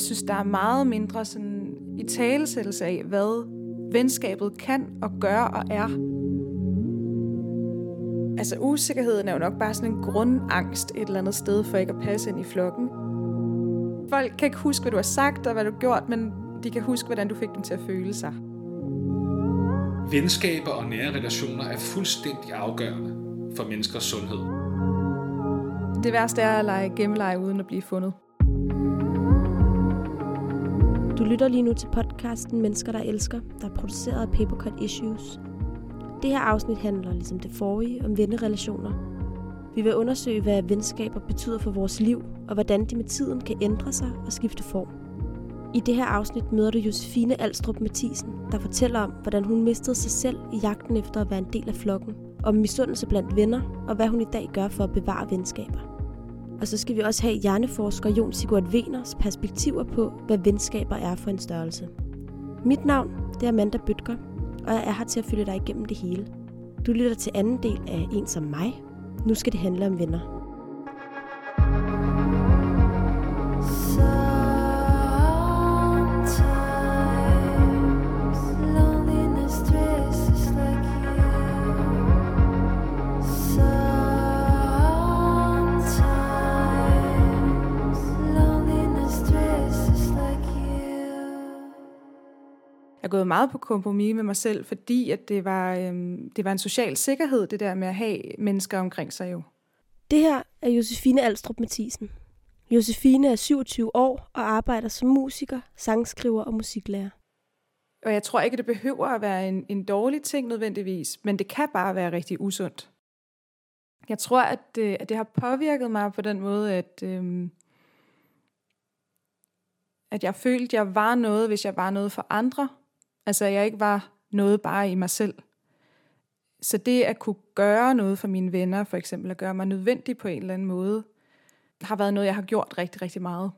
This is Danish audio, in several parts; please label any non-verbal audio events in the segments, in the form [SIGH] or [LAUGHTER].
jeg synes, der er meget mindre sådan i talesættelse af, hvad venskabet kan og gør og er. Altså usikkerheden er jo nok bare sådan en grundangst et eller andet sted for ikke at passe ind i flokken. Folk kan ikke huske, hvad du har sagt og hvad du har gjort, men de kan huske, hvordan du fik dem til at føle sig. Venskaber og nære relationer er fuldstændig afgørende for menneskers sundhed. Det værste er at lege gemmeleje uden at blive fundet. Du lytter lige nu til podcasten Mennesker, der elsker, der er produceret af Papercut Issues. Det her afsnit handler, ligesom det forrige, om vennerelationer. Vi vil undersøge, hvad venskaber betyder for vores liv, og hvordan de med tiden kan ændre sig og skifte form. I det her afsnit møder du Josefine Alstrup Mathisen, der fortæller om, hvordan hun mistede sig selv i jagten efter at være en del af flokken, om misundelse blandt venner, og hvad hun i dag gør for at bevare venskaber. Og så skal vi også have hjerneforsker Jon Sigurd Veners perspektiver på, hvad venskaber er for en størrelse. Mit navn det er Amanda Bøtger, og jeg er her til at følge dig igennem det hele. Du lytter til anden del af En som mig. Nu skal det handle om venner. Gået meget på kompromis med mig selv, fordi at det, var, øhm, det var en social sikkerhed, det der med at have mennesker omkring sig jo. Det her er Josefine Alstrup Mathisen. Josefine er 27 år og arbejder som musiker, sangskriver og musiklærer. Og jeg tror ikke, det behøver at være en, en dårlig ting nødvendigvis, men det kan bare være rigtig usundt. Jeg tror, at, det, at det har påvirket mig på den måde, at, øhm, at jeg følte, at jeg var noget, hvis jeg var noget for andre. Altså, jeg ikke var noget bare i mig selv. Så det at kunne gøre noget for mine venner, for eksempel at gøre mig nødvendig på en eller anden måde, har været noget, jeg har gjort rigtig, rigtig meget.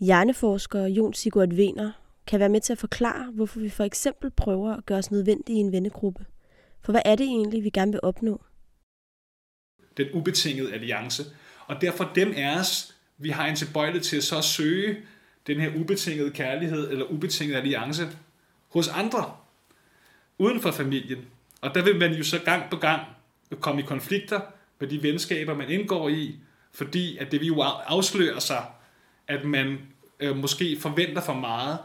Hjerneforsker Jon Sigurd Vener kan være med til at forklare, hvorfor vi for eksempel prøver at gøre os nødvendige i en vennegruppe. For hvad er det egentlig, vi gerne vil opnå? Den ubetingede alliance. Og derfor dem af os, vi har en tilbøjelighed til at så søge den her ubetingede kærlighed eller ubetingede alliance hos andre, uden for familien. Og der vil man jo så gang på gang komme i konflikter med de venskaber, man indgår i, fordi at det vil jo afsløre sig, at man øh, måske forventer for meget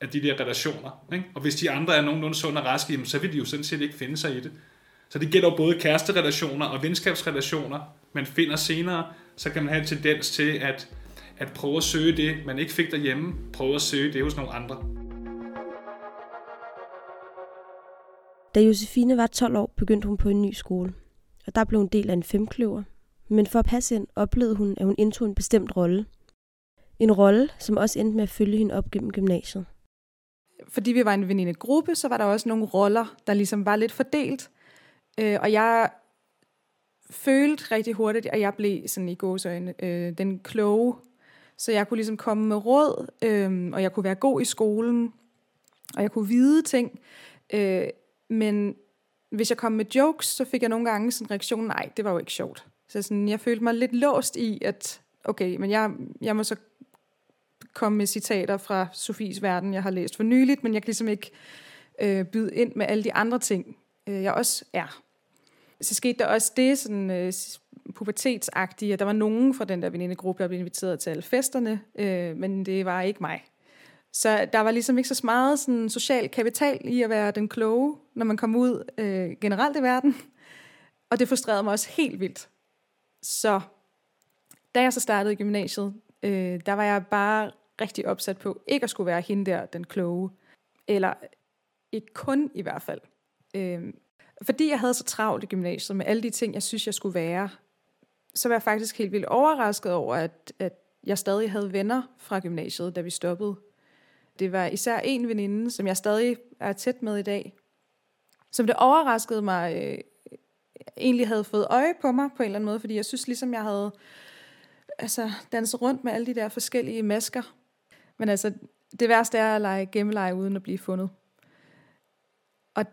af de der relationer. Ikke? Og hvis de andre er nogenlunde sunde og raske, så vil de jo sådan set ikke finde sig i det. Så det gælder både kæresterelationer og venskabsrelationer, man finder senere, så kan man have en tendens til at, at prøve at søge det, man ikke fik derhjemme, prøve at søge det hos nogle andre. Da Josefine var 12 år, begyndte hun på en ny skole. Og der blev hun del af en femkløver. Men for at passe ind, oplevede hun, at hun indtog en bestemt rolle. En rolle, som også endte med at følge hende op gennem gymnasiet. Fordi vi var en venindegruppe, så var der også nogle roller, der ligesom var lidt fordelt. Øh, og jeg følte rigtig hurtigt, at jeg blev sådan i gåsøjne øh, den kloge. Så jeg kunne ligesom komme med råd, øh, og jeg kunne være god i skolen, og jeg kunne vide ting. Øh, men hvis jeg kom med jokes, så fik jeg nogle gange sådan en reaktion, nej, det var jo ikke sjovt. Så sådan, jeg følte mig lidt låst i, at okay, men jeg, jeg må så komme med citater fra Sofies verden, jeg har læst for nyligt, men jeg kan ligesom ikke øh, byde ind med alle de andre ting, øh, jeg også er. Så skete der også det sådan øh, pubertetsagtige, at der var nogen fra den der venindegruppe, der blev inviteret til alle festerne, øh, men det var ikke mig. Så der var ligesom ikke så meget sådan social kapital i at være den kloge, når man kom ud øh, generelt i verden. Og det frustrerede mig også helt vildt. Så da jeg så startede i gymnasiet, øh, der var jeg bare rigtig opsat på ikke at skulle være hende der, den kloge. Eller ikke kun i hvert fald. Øh, fordi jeg havde så travlt i gymnasiet med alle de ting, jeg synes, jeg skulle være, så var jeg faktisk helt vildt overrasket over, at, at jeg stadig havde venner fra gymnasiet, da vi stoppede. Det var især en veninde, som jeg stadig er tæt med i dag, som det overraskede mig, øh, egentlig havde fået øje på mig på en eller anden måde, fordi jeg synes ligesom, jeg havde altså, danset rundt med alle de der forskellige masker. Men altså, det værste er at lege gemmeleje uden at blive fundet. Og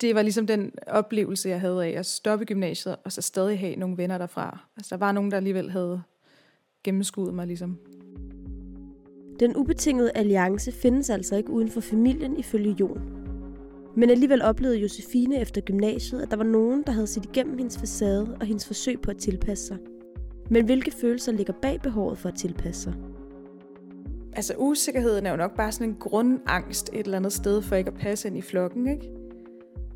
det var ligesom den oplevelse, jeg havde af at stoppe gymnasiet, og så stadig have nogle venner derfra. Altså, der var nogen, der alligevel havde gennemskuddet mig ligesom. Den ubetingede alliance findes altså ikke uden for familien ifølge Jon. Men alligevel oplevede Josefine efter gymnasiet, at der var nogen, der havde set igennem hendes facade og hendes forsøg på at tilpasse sig. Men hvilke følelser ligger bag behovet for at tilpasse sig? Altså usikkerheden er jo nok bare sådan en grundangst et eller andet sted for ikke at passe ind i flokken, ikke?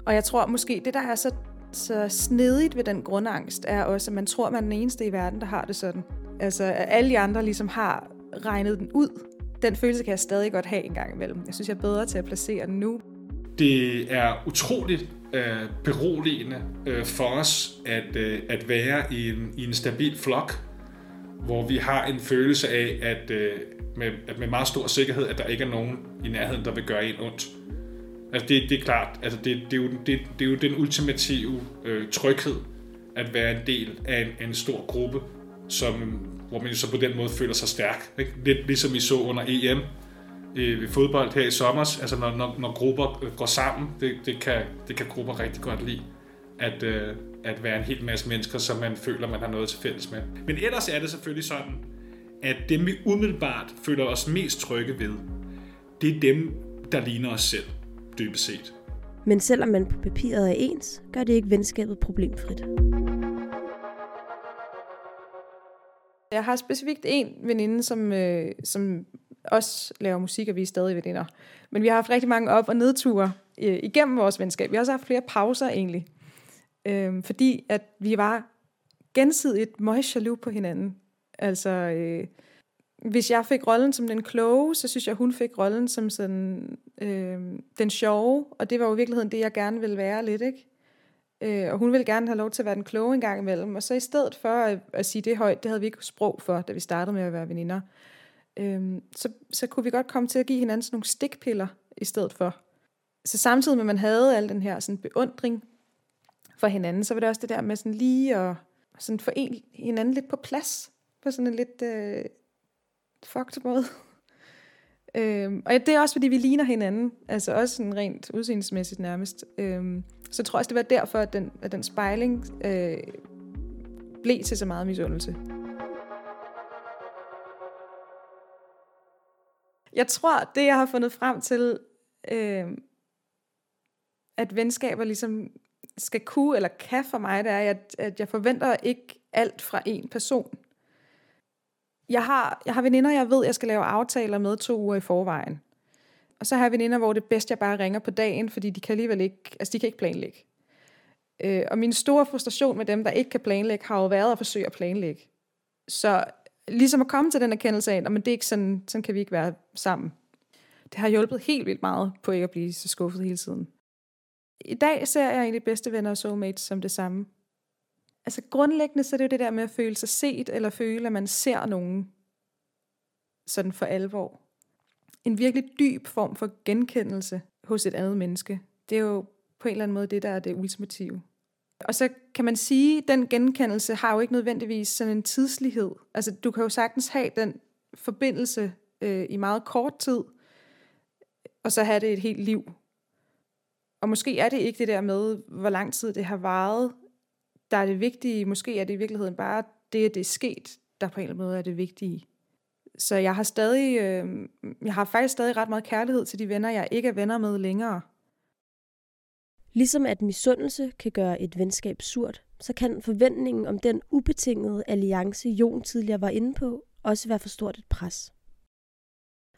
Og jeg tror måske, det der er så, så snedigt ved den grundangst, er også, at man tror, man er den eneste i verden, der har det sådan. Altså, at alle de andre ligesom har regnet den ud. Den følelse kan jeg stadig godt have en gang imellem. Jeg synes, jeg er bedre til at placere den nu. Det er utroligt øh, beroligende øh, for os at, øh, at være i en, i en stabil flok, hvor vi har en følelse af, at, øh, med, at med meget stor sikkerhed, at der ikke er nogen i nærheden, der vil gøre en ondt. Altså det, det er klart, altså det, det, er jo, det, det er jo den ultimative øh, tryghed, at være en del af en, en stor gruppe, som, hvor man jo så på den måde føler sig stærk. Ikke? Lidt ligesom I så under EM øh, ved fodbold her i sommer, altså når, når, når grupper øh, går sammen, det, det, kan, det kan grupper rigtig godt lide, at, øh, at være en hel masse mennesker, som man føler, man har noget til fælles med. Men ellers er det selvfølgelig sådan, at dem vi umiddelbart føler os mest trygge ved, det er dem, der ligner os selv, dybest set. Men selvom man på papiret er ens, gør det ikke venskabet problemfrit. Jeg har specifikt en veninde, som, øh, som også laver musik, og vi er stadig veninder. Men vi har haft rigtig mange op- og nedture øh, igennem vores venskab. Vi har også haft flere pauser egentlig. Øh, fordi at vi var gensidigt meget jaloux på hinanden. Altså, øh, hvis jeg fik rollen som den kloge, så synes jeg, hun fik rollen som sådan, øh, den sjove. Og det var jo i virkeligheden det, jeg gerne ville være lidt, ikke? Øh, og hun ville gerne have lov til at være den kloge en gang imellem. Og så i stedet for at, at sige det højt, det havde vi ikke sprog for, da vi startede med at være veninder, øh, så, så kunne vi godt komme til at give hinanden sådan nogle stikpiller i stedet for. Så samtidig med, at man havde al den her sådan beundring for hinanden, så var det også det der med sådan lige at sådan få en, hinanden lidt på plads, på sådan en lidt øh, fucked måde. [LAUGHS] Øhm, og det er også, fordi vi ligner hinanden, altså også sådan rent udseendemæssigt nærmest. Øhm, så jeg tror også, det var derfor, at den, at den spejling øh, blev til så meget misundelse. Jeg tror, det jeg har fundet frem til, øh, at venskaber ligesom skal kunne eller kan for mig, det er, at, at jeg forventer ikke alt fra en person. Jeg har, jeg har veninder, jeg ved, jeg skal lave aftaler med to uger i forvejen. Og så har jeg veninder, hvor det er bedst, jeg bare ringer på dagen, fordi de kan alligevel ikke, altså de kan ikke planlægge. Øh, og min store frustration med dem, der ikke kan planlægge, har jo været at forsøge at planlægge. Så ligesom at komme til den erkendelse af, at det er ikke sådan, sådan kan vi ikke være sammen. Det har hjulpet helt vildt meget på ikke at blive så skuffet hele tiden. I dag ser jeg egentlig bedste venner og soulmates som det samme. Altså grundlæggende så er det jo det der med at føle sig set, eller føle, at man ser nogen sådan for alvor. En virkelig dyb form for genkendelse hos et andet menneske. Det er jo på en eller anden måde det, der er det ultimative. Og så kan man sige, at den genkendelse har jo ikke nødvendigvis sådan en tidslighed. Altså du kan jo sagtens have den forbindelse øh, i meget kort tid, og så have det et helt liv. Og måske er det ikke det der med, hvor lang tid det har varet, der er det vigtige. Måske er det i virkeligheden bare det, at det er sket, der på en eller anden måde er det vigtige. Så jeg har stadig, øh, jeg har faktisk stadig ret meget kærlighed til de venner, jeg ikke er venner med længere. Ligesom at misundelse kan gøre et venskab surt, så kan forventningen om den ubetingede alliance, Jon tidligere var inde på, også være for stort et pres.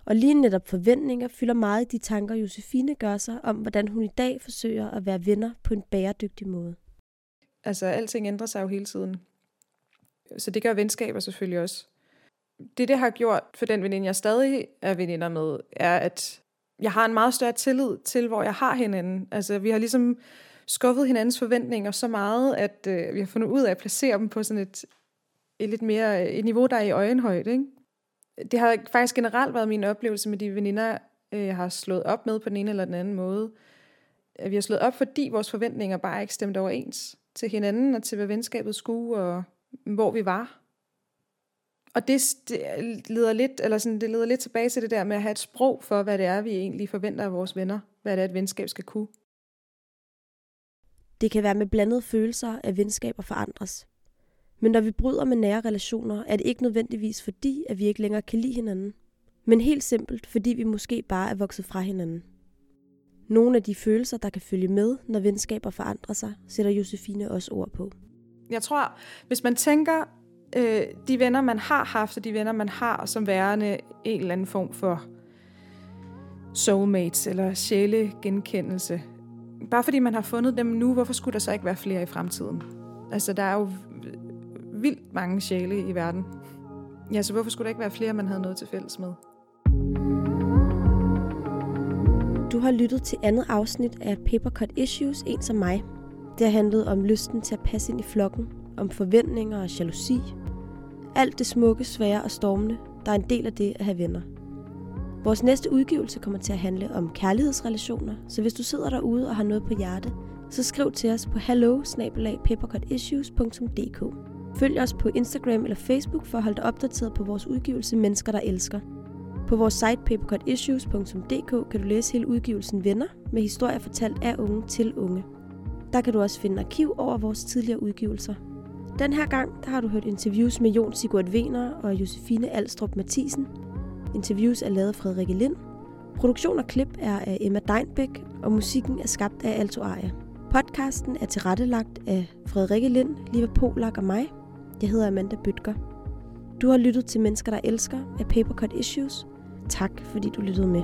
Og lige netop forventninger fylder meget de tanker, Josefine gør sig om, hvordan hun i dag forsøger at være venner på en bæredygtig måde. Altså, alting ændrer sig jo hele tiden. Så det gør venskaber selvfølgelig også. Det, det har gjort for den veninde, jeg stadig er veninder med, er, at jeg har en meget større tillid til, hvor jeg har hinanden. Altså, vi har ligesom skuffet hinandens forventninger så meget, at øh, vi har fundet ud af at placere dem på sådan et, et lidt mere et niveau, der er i øjenhøjde. Ikke? Det har faktisk generelt været min oplevelse med de veninder, øh, jeg har slået op med på den ene eller den anden måde. At vi har slået op, fordi vores forventninger bare ikke stemte overens til hinanden og til, hvad venskabet skulle, og hvor vi var. Og det, det leder lidt, eller sådan, det leder lidt tilbage til det der med at have et sprog for, hvad det er, vi egentlig forventer af vores venner. Hvad det er, et venskab skal kunne. Det kan være med blandede følelser, at venskaber forandres. Men når vi bryder med nære relationer, er det ikke nødvendigvis fordi, at vi ikke længere kan lide hinanden, Men helt simpelt, fordi vi måske bare er vokset fra hinanden. Nogle af de følelser, der kan følge med, når venskaber forandrer sig, sætter Josefine også ord på. Jeg tror, hvis man tænker øh, de venner, man har haft, og de venner, man har, som værende en eller anden form for soulmates eller sjælegenkendelse. Bare fordi man har fundet dem nu, hvorfor skulle der så ikke være flere i fremtiden? Altså, der er jo vildt mange sjæle i verden. Ja, så hvorfor skulle der ikke være flere, man havde noget til fælles med? Du har lyttet til andet afsnit af Papercut Issues, en som mig. Det har handlet om lysten til at passe ind i flokken, om forventninger og jalousi. Alt det smukke, svære og stormende, der er en del af det at have venner. Vores næste udgivelse kommer til at handle om kærlighedsrelationer, så hvis du sidder derude og har noget på hjerte, så skriv til os på hello Følg os på Instagram eller Facebook for at holde dig opdateret på vores udgivelse Mennesker, der elsker. På vores site papercutissues.dk kan du læse hele udgivelsen Venner med historier fortalt af unge til unge. Der kan du også finde arkiv over vores tidligere udgivelser. Den her gang der har du hørt interviews med Jon Sigurd Wener og Josefine Alstrup Mathisen. Interviews er lavet af Frederikke Lind. Produktion og klip er af Emma Deinbæk, og musikken er skabt af Alto Aria. Podcasten er tilrettelagt af Frederikke Lind, Liva Polak og mig. Jeg hedder Amanda Bøtger. Du har lyttet til Mennesker, der elsker af Papercut Issues. Tak fordi du lyttede med.